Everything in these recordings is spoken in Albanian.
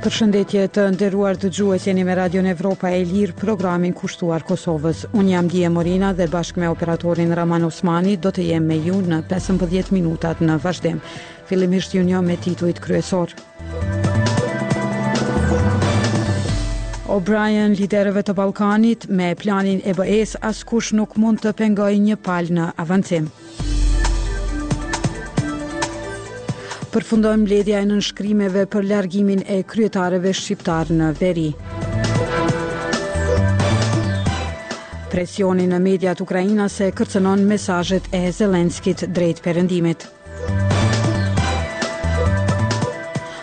Përshëndetje të nderuar dëgjues jeni me Radion Evropa e Lirë, programin kushtuar Kosovës. Unë jam Die Morina dhe bashkë me operatorin Raman Osmani do të jemi me ju në 15 minutat në vazhdim. Fillimisht ju njoh me titujt kryesorë. O'Brien liderëve të Ballkanit me planin e BE-s askush nuk mund të pengojë një palë në avancim. Përfundon mbledhja e nënshkrimeve për largimin e kryetarëve shqiptarë në veri. Presioni në mediat ukrainase kërcënon mesazhet e Zelenskit drejt perëndimit.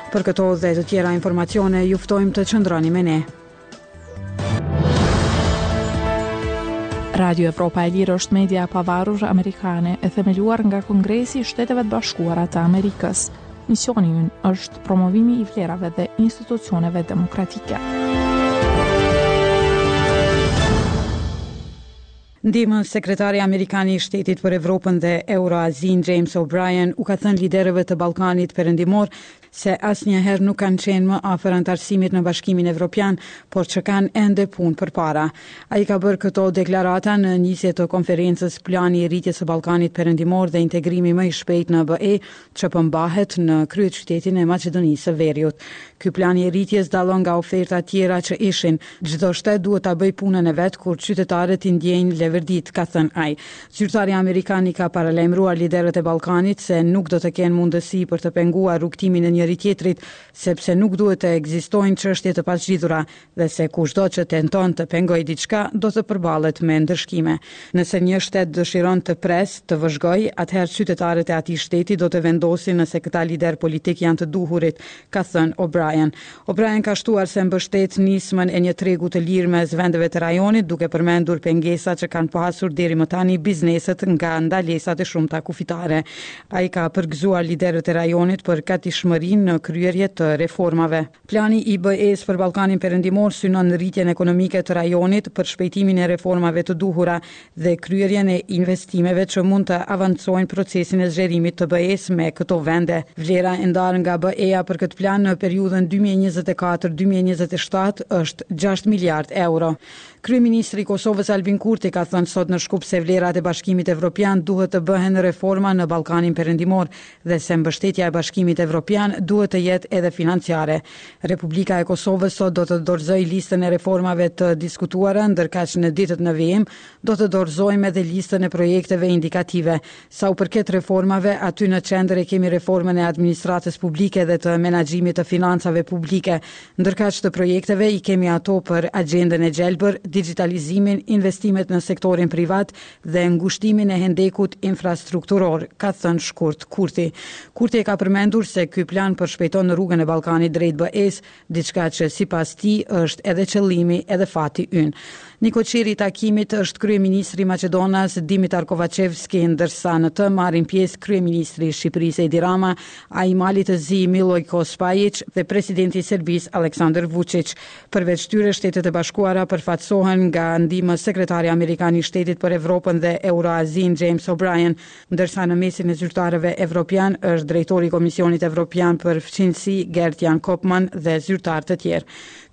Për këto dhe të tjera informacione, ju ftojmë të qëndroni me ne. Radio Evropa e Lirë është media e pavarur amerikane e themeluar nga Kongresi i Shteteve të Bashkuara të Amerikës. Misioni ynë është promovimi i vlerave dhe institucioneve demokratike. Ndihmës sekretari amerikan i Shtetit për Evropën dhe Euroazinë, James O'Brien, u ka thënë liderëve të Ballkanit Perëndimor se asnjëherë nuk kanë qenë më afër anëtarësimit në Bashkimin Evropian, por që kanë ende punë përpara. Ai ka bërë këto deklarata në nisje të konferencës Plani i rritjes së Ballkanit Perëndimor dhe integrimi më i shpejtë në BE, që po mbahet në kryeqytetin e Maqedonisë së Veriut. Ky plan i rritjes dallon nga ofertat tjera që ishin. Çdo shtet duhet ta bëjë punën e vet kur qytetarët i ndjejnë leverditë, ka thënë ai. Zyrtari amerikan i ka paralajmëruar liderët e Ballkanit se nuk do të kenë mundësi për të penguar rrugëtimin e njëri-tjetrit, sepse nuk duhet të ekzistojnë çështje të pazgjidhura, dhe se kushdo që tenton të pengojë diçka do të përballet me ndëshkime. Nëse një shtet dëshiron të presë, të vëzhgojë, atëherë qytetarët e atij shteti do të vendosin nëse këta liderë politikë janë të duhurit, ka thënë O'Brien. O'Brien ka shtuar se mbështet nismën e një tregu të lirë mes vendeve të rajonit, duke përmendur pengesat që kanë pasur deri më tani bizneset nga ndalesat e shumta kufitare. Ai ka përgëzuar liderët e rajonit për gatishmëri në kryerje të reformave. Plani i BE-së për Ballkanin Perëndimor synon rritjen ekonomike të rajonit, përshpejtimin e reformave të duhura dhe kryerjen e investimeve që mund të avancojnë procesin e zgjerimit të BE-së me këto vende. Vlera e ndarë nga BE-ja për këtë plan në periudhën dy mijë e njëzet e katër, dy mijë e njëzet e shtatë është gjashtë miliardë euro. Kryeministri i Kosovës, Albin Kurti, ka thënë sot në Shkup se vlerat e Bashkimit Evropian duhet të bëhen reforma në Ballkanin Perëndimor, dhe se mbështetja e Bashkimit Evropian duhet të jetë edhe financiare. Republika e Kosovës sot do të dorëzojë listën e reformave të diskutuara, ndërkaq në ditët në vijim do të dorëzojmë edhe listën e projekteve indikative. Sa u përket reformave, aty në qendër e kemi reformën e administratës publike dhe të menaxhimit të financave publike, ndërkaq te projektet i kemi ato për agjendën e gjelbër, digjitalizimin, investimet në sektorin privat, dhe ngushtimin e hendekut infrastrukturor, ka thënë shkurt Kurti. Kurti e ka përmendur se ky plan përshpejton rrugën e Ballkanit drejt BE-së, diçka që sipas tij është edhe qëllimi edhe fati ynë. Nikoqiri i takimit është kryeministri maqedonas Dimitar Kovaçevski, ndërsa në të marrin pjesë kryeministri i Shqipërisë Edi Rama, ai i Malit të Zi Millojko Spajiç dhe presidenti i Serbisë Aleksandër Vuçiç. Përveç tyre, Shtetet e Bashkuara përfaqësohen nga ndihmëssekretari Amerikan i Shtetit për Evropën dhe Euroazinë James O'Brien, ndërsa në mesin e zyrtarëve evropianë është Drejtori i Komisionit Evropian për Fqinjësi Gert Jan Koopman dhe zyrtarë të tjerë.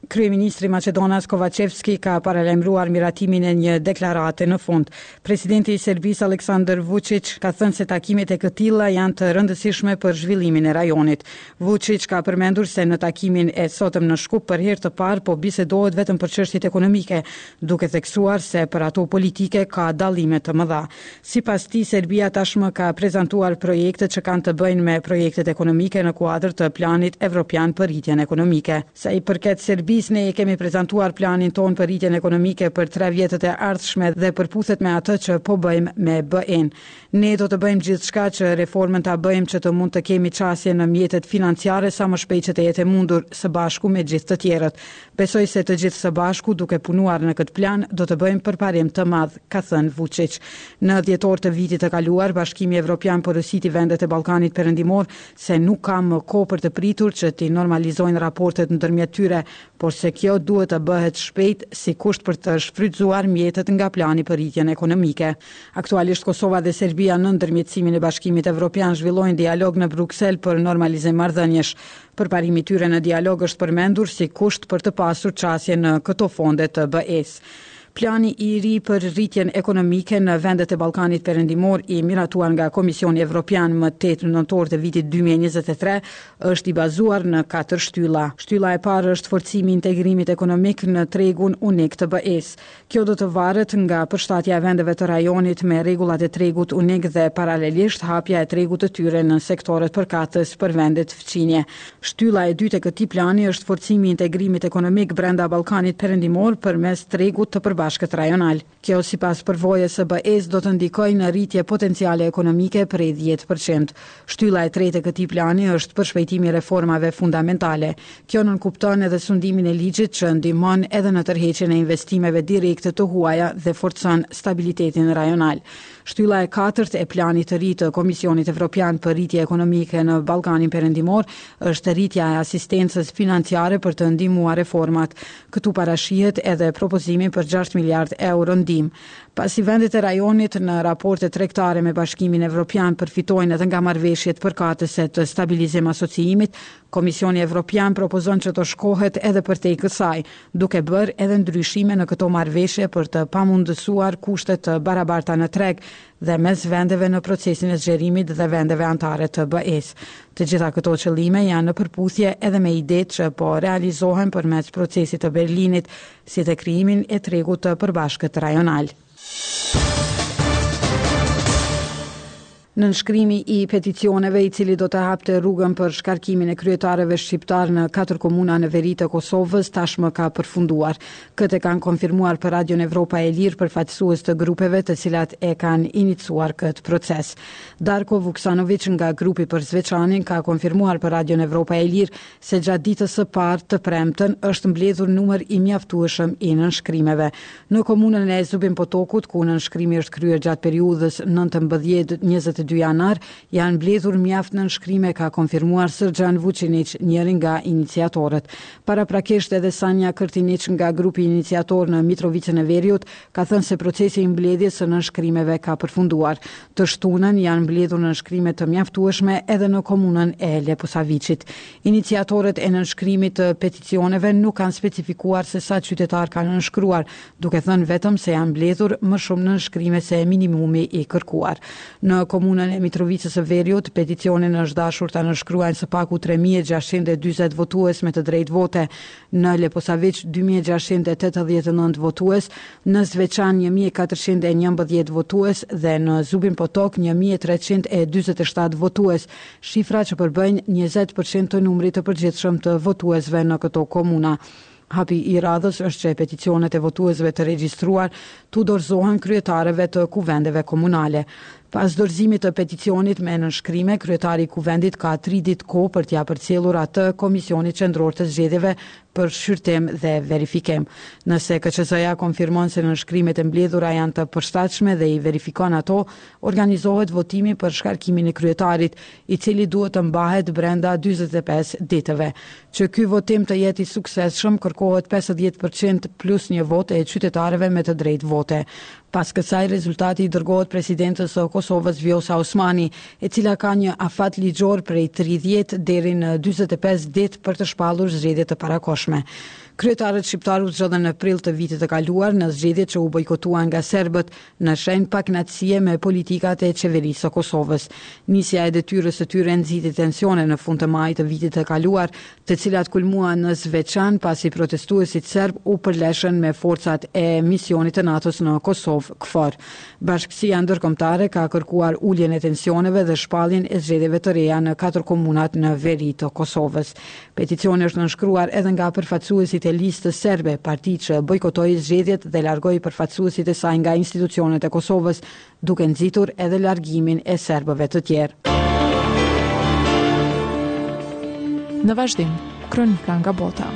Kryeministri maqedonas Kovaçevski ka paralajmëruar miratimin e një deklarate në fund. Presidenti i Serbisë Aleksandër Vuçiç ka thënë se takimet e këtilla janë të rëndësishme për zhvillimin e rajonit. Vuçiç ka përmendur se në takimin e sotëm në Shkup për herë të parë po bisedohet vetëm për çështjet ekonomike, duke theksuar se për ato politike ka dallime të mëdha. Sipas tij, Serbia tashmë ka prezantuar projektet që kanë të bëjnë me projektet ekonomike në kuadër të Planit Evropian për Rritjen Ekonomike. Sa i përket Serbisë, ne e kemi prezantuar planin tonë për rritjen ekonomike për tre vjetet e ardhshme dhe përputhet me atë që po bëjmë me BE-në. Ne do të bëjmë gjithçka që reformën ta bëjmë që të mund të kemi qasje në mjetet financiare sa më shpejt që të jetë e mundur, së bashku me gjithë të tjerët. Besoj se të gjithë së bashku, duke punuar në këtë plan, do të bëjmë përparim të madh, ka thënë Vuçiç. Në dhjetor të vitit të kaluar, Bashkimi Evropian porositi vendet e Ballkanit Perëndimor se nuk ka më kohë për të pritur që t'i normalizojnë raportet ndërmjet tyre, por se kjo duhet të bëhet shpejt si kusht për të shfrytëzuar mjetet nga plani për rritjen ekonomike. Aktualisht Kosova dhe Serbia nën ndërmjetësimin e Bashkimit Evropian zhvillojnë dialog në Bruksel për normalizim marrëdhëniesh. Përparimi i tyre në dialog është përmendur si kusht për të pasur qasje në këto fonde të BE-së. Plani i ri për rritjen ekonomike në vendet e Ballkanit Perëndimor i miratuar nga Komisioni Evropian më tetë nëntor të vitit dy mijë e njëzet e tre është i bazuar në katër shtylla. Shtylla e parë është forcimi i integrimit ekonomik në tregun unik të BE-së. Kjo do të varet nga përshtatja e vendeve të rajonit me rregullat e tregut unik dhe paralelisht hapja e tregut të tyre në sektorët përkatës për vendet fqinje. Shtylla e dytë e këtij plani është forcimi i integrimit ekonomik brenda Ballkanit Perëndimor përmes tregut të përbashkët rajonal. Kjo sipas përvojës së BE-së do të ndikojë në rritje potenciale ekonomike prej dhjetë për qind. Shtylla e tretë e këtij plani është përshpejtimi i reformave fundamentale. Kjo nënkupton edhe sundimin e ligjit që ndihmon edhe në tërheqjen e investimeve direkte të huaja dhe forcon stabilitetin rajonal. Shtylla e katërt e planit të ri të Komisionit Evropian për Rritje Ekonomike në Ballkanin Perëndimor është rritja e asistencës financiare për të ndihmuar reformat. Këtu parashihet edhe propozimi për gjashtë miliardë euro ndihmë. Pasi vendet e rajonit në raportet tregtare me Bashkimin Evropian përfitojnë edhe nga marrëveshjet përkatëse të Stabilizim Asociimit, Komisioni Evropian propozon që të shkohet edhe përtej kësaj, duke bërë edhe ndryshime në këto marrëveshje për të pamundësuar kushte të barabarta në treg dhe mes vendeve në procesin e zgjerimit dhe vendeve anëtare të BE-së. Të gjitha këto qëllime janë në përputhje edhe me idetë që po realizohen përmes Procesit të Berlinit, si dhe krijimin e tregut të përbashkët rajonal. Nënshkrimi i peticioneve, i cili do të hapte rrugën për shkarkimin e kryetarëve shqiptarë në katër komuna në veri të Kosovës, tashmë ka përfunduar. Këtë e kanë konfirmuar për Radion Evropa e Lirë përfaqësues të grupeve të cilat e kanë inicuar këtë proces. Darko Vuksanoviq nga grupi për Zveçanin ka konfirmuar për Radion Evropa e Lirë se gjatë ditës së parë, të premten, është mbledhur numër i mjaftueshëm i nënshkrimeve. Në komunën e Zubin Potokut, ku nënshkrimi është kryer gjatë periudhës nëntëmbëdhjetë, njëzet e dy janar, janë mbledhur mjaft nënshkrime, ka konfirmuar Sërxhan Vuçiniq, njëri nga iniciatorët. Paraprakisht edhe Sanja Kërtiniq nga grupi iniciator në Mitrovicën e Veriut, ka thënë se procesi i mbledhjes së nënshkrimeve ka përfunduar. Të shtunën janë mbledhur nënshkrime të mjaftueshme edhe në komunën e Leposaviqit. Iniciatorët e nënshkrimit të peticioneve nuk kanë specifikuar se sa qytetarë kanë nënshkruar, duke thënë vetëm se janë mbledhur më shumë nënshkrime se minimumi i kërkuar. Në komunën e Mitrovicës së Veriut, peticionin është dashur ta nënshkruajnë së paku tre mijë e gjashtëqind e dyzet votues me të drejtë vote. në Leposaviq dy mijë e gjashtëqind e tetëdhjetë e nëntë votues, në Zveçan një mijë e katërqind e njëmbëdhjetë votues dhe në Zubin Potok një mijë e treqind e dyzet e shtatë votues, shifra që përbëjnë njëzet për qind të numrit të përgjithshëm të votuesve në këto komuna. Hapi i radhës është që peticionet e votuesve të regjistruar t'u dorëzohen kryetarëve të kuvendeve komunale. Pas dorëzimit të peticionit me nënshkrime, kryetari i Kuvendit ka tri ditë kohë për t'ia përcjellur atë Komisionit Qendror të Zgjedhjeve për shqyrtim dhe verifikim. Nëse KQZ-ja konfirmon se nënshkrimet e mbledhura janë të përshtatshme dhe i verifikon ato, organizohet votimi për shkarkimin e kryetarit, i cili duhet të mbahet brenda dyzet e pesë ditëve. Që ky votim të jetë i suksesshëm, kërkohet pesëdhjetë për qind plus një votë e qytetarëve me të drejtë vote. Pas kësaj, rezultati i dërgohet Presidentes së Kosovës, Vjosa Osmani, e cila ka një afat ligjor prej tridhjetë deri në dyzet e pesë ditë për të shpallur zgjedhje të parakohshme. Kryetarët shqiptarë u zgjodhën në prill të vitit të kaluar në zgjedhjet që u bojkotuan nga serbët, në shenjë pakënaqësie me politikat e Qeverisë së Kosovës. Nisja e detyrës së tyre nxiti tensione në fund të majit të vitit të kaluar, të cilat kulmuan në Zveçan pasi protestuesit serbë u përleshën me forcat e misionit të NATO-s në Kosovë, KFOR. Bashkësia ndërkombëtare ka kërkuar uljen e tensioneve dhe shpalljen e zgjedhjeve të reja në katër komunat në veri të Kosovës. Peticioni është nënshkruar edhe nga përfaqësuesit e Listës Serbe, parti që bojkotoi zgjedhjet dhe largoi përfaqësuesit e saj nga institucionet e Kosovës duke nxitur edhe largimin e serbëve të tjerë. Në vazhdim, kronika nga bota.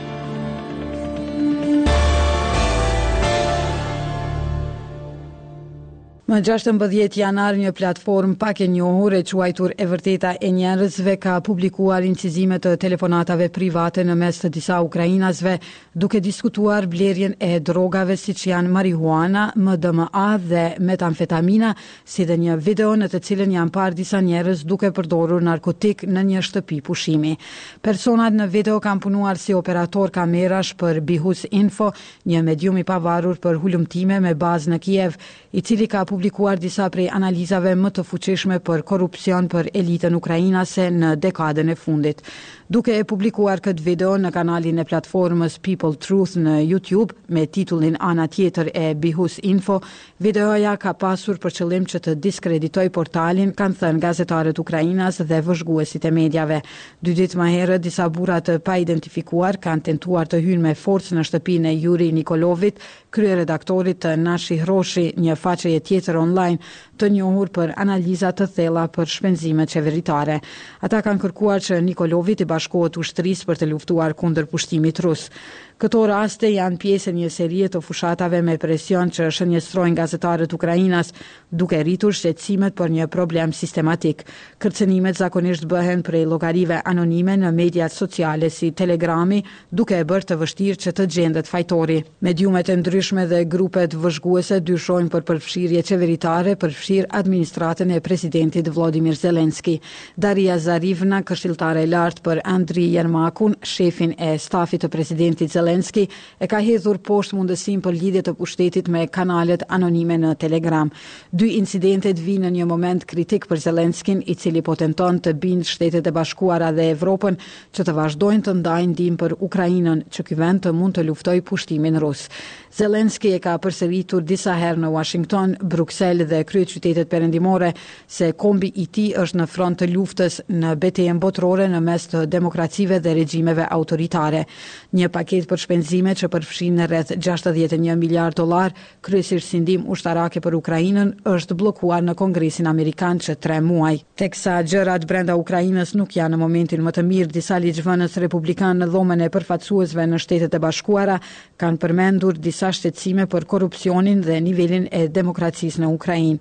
Më 16 janar një platformë pak e njohur e quajtur e vërteta e njerëzve ka publikuar incizime të telefonatave private në mes të disa ukrainasve duke diskutuar blerjen e drogave siç janë marihuana, MDMA dhe metamfetamina, si dhe një video në të cilën janë parë disa njerëz duke përdorur narkotikë në një shtëpi pushimi. Personat në video kanë punuar si operatorë kamerash për Bihus Info, një medium i pavarur për hulumtime me bazë në Kiev, i cili ka publikuar disa prej analizave më të fuqishme për korrupsion për elitën ukrainase në dekadën e fundit. Duke e publikuar këtë video në kanalin e platformës People Truth në YouTube me titullin Ana tjetër e Bihus Info, videoja ka pasur për qëllim që të diskreditojë portalin, kanë thënë gazetarët ukrainas dhe vëzhguesit e mediave. Dy ditë më herët, disa burra të paidentifikuar kanë tentuar të hyjnë me forcë në shtëpinë e Juri Nikolovit, kryeredaktorit të Nashi Hroshi, një faqeje tjetër online të njohur për analiza të thella për shpenzimet qeveritare. Ata kanë kërkuar që Nikolovi t'i bashkohet ushtrisë për të luftuar kundër pushtimit rus. Këto raste janë pjesë e një serie të fushatave me presion që shënjestrojnë gazetarët ukrainas duke rritur shqetësimet për një problem sistematik. Kërcënimet zakonisht bëhen prej llogarive anonime në mediat sociale si Telegrami, duke e bërë të vështirë që të gjendet fajtori. Mediumet e ndryshme dhe grupet vëzhguese dyshojnë për përfshirje qeveritare, përfshirë administratën e presidentit Vllodimir Zelenski. Daria Zarivna, këshilltare e lartë për Andri Jermakun, shefin e stafit të presidentit Zelenski, e ka hedhur poshtë mundësinë për lidhje të pushtetit me kanalet anonime në Telegram. Dy incidentet vijnë në një moment kritik për Zelenskin, i cili po tenton të bindë Shtetet e Bashkuara dhe Evropën që të vazhdojnë të ndajnë ndihmë për Ukrainën, që ky vend të mund të luftojë pushtimin rus. Zelenski e ka përsëritur disa herë në Uashington, Bruksel dhe kryeqytetet perëndimore se kombi i tij është në front të luftës në betejën botërore në mes të demokracive dhe regjimeve autoritare. Një paketë për shpenzime që përfshin rreth gjashtëdhjetë e një miliardë dollarë, kryesisht si ndihmë ushtarake për Ukrainën, është bllokuar në Kongresin amerikan që tre muaj. Teksa gjërat brenda Ukrainës nuk janë në momentin më të mirë, disa ligjvënës republikanë në Dhomën e Përfaqësuesve në Shtetet e Bashkuara kanë përmendur disa shqetësime për korrupsionin dhe nivelin e demokracisë në Ukrainë.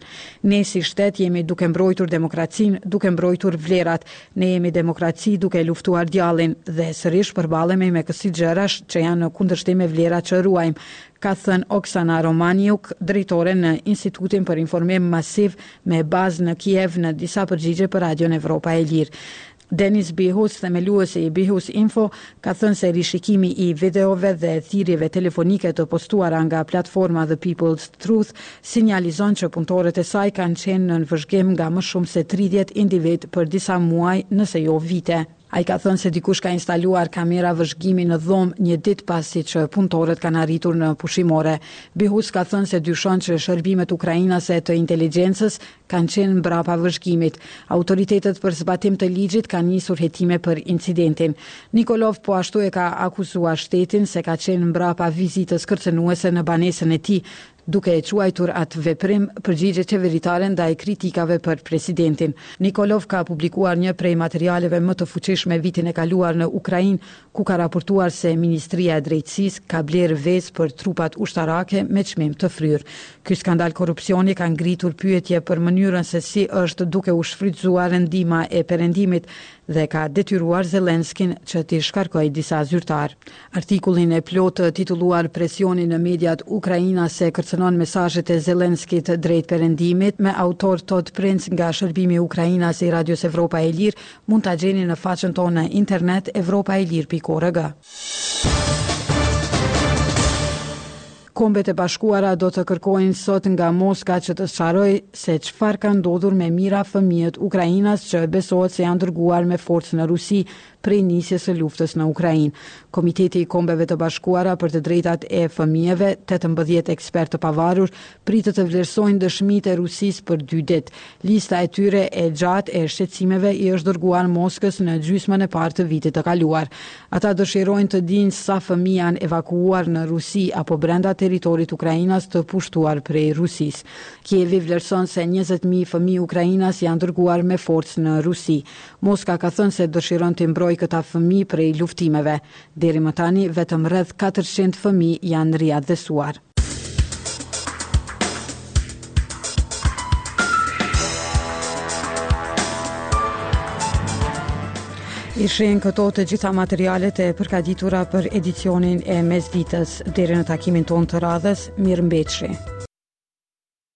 Ne si shtet jemi duke mbrojtur demokracinë, duke mbrojtur vlerat. Ne jemi demokraci duke luftuar djallin dhe sërish përballemi me kësi gjërash që janë në kundërshtim me vlerat që ruajmë, ka thënë Oksana Romaniuk, drejtore në Institutin për Informim Masiv me bazë në Kiev në disa përgjigje për Radion Evropa e Lirë. Denis Bihus, themeluesi i Bihus Info, ka thënë se rishikimi i videove dhe thirrjeve telefonike të postuara nga platforma The People's Truth sinjalizon që punëtorët e saj kanë qenë nën vëzhgim nga më shumë se tridhjetë individë për disa muaj, nëse jo vite. Ai ka thënë se dikush ka instaluar kamera vëzhgimi në dhomë një ditë pasi që punëtorët kanë arritur në pushimore. Bihus ka thënë se dyshon që shërbimet ukrainase të inteligjencës kanë qenë mbrapa vëzhgimit. Autoritetet për zbatim të ligjit kanë nisur hetime për incidentin. Nikolov po ashtu e ka akuzuar shtetin se ka qenë mbrapa vizitës kërcënuese në banesën e tij, duke e quajtur atë veprim përgjigje qeveritare ndaj kritikave për presidentin. Nikolov ka publikuar një prej materialeve më të fuqishme vitin e kaluar në Ukrainë, ku ka raportuar se Ministria e Drejtësisë ka blerë vezë për trupat ushtarake me çmim të fryrë. Ky skandal korrupsioni ka ngritur pyetje për mënyrën se si është duke u shfrytëzuar ndihma e Perëndimit dhe ka detyruar Zelenskin që t'i shkarkojë disa zyrtarë. Artikullin e plotë të titulluar Presioni në mediat ukrainase kërcënon mesazhet e Zelenskit drejt Perëndimit, me autor Todd Prince nga shërbimi ukrainas i Radios Evropa e Lirë, Mund ta gjeni në faqen tonë në internet evropaelire.org. Kombet e Bashkuara do të kërkojnë sot nga Moska që të sqarojë se çfarë ka ndodhur me mijëra fëmijët ukrainas që besohet se janë dërguar me forcë në Rusi prej nisjes së luftës në Ukrainë. Komiteti i Kombeve të Bashkuara për të Drejtat e Fëmijëve, 18 ekspertë të pavarur, pritet të vlerësojnë dëshmitë e Rusisë për dy ditë. Lista e tyre e gjatë e shqetësimeve i është dërguar Moskës në gjysmën e parë të vitit të kaluar. Ata dëshirojnë të dinë sa fëmijë janë evakuuar në Rusi apo brenda territorit ukrainas të pushtuar prej Rusisë. Kievi vlerëson se njëzet mijë fëmijë ukrainas janë dërguar me forcë në Rusi. Moska ka thënë se dëshiron t'i mbrojë këta fëmijë prej luftimeve. Deri më tani, vetëm rreth katërqind fëmijë janë riatdhesuar. Ishin këto të gjitha materialet e përgatitura për edicionin e mesditës. Deri në takimin tonë të radhës, mirë mbetshi.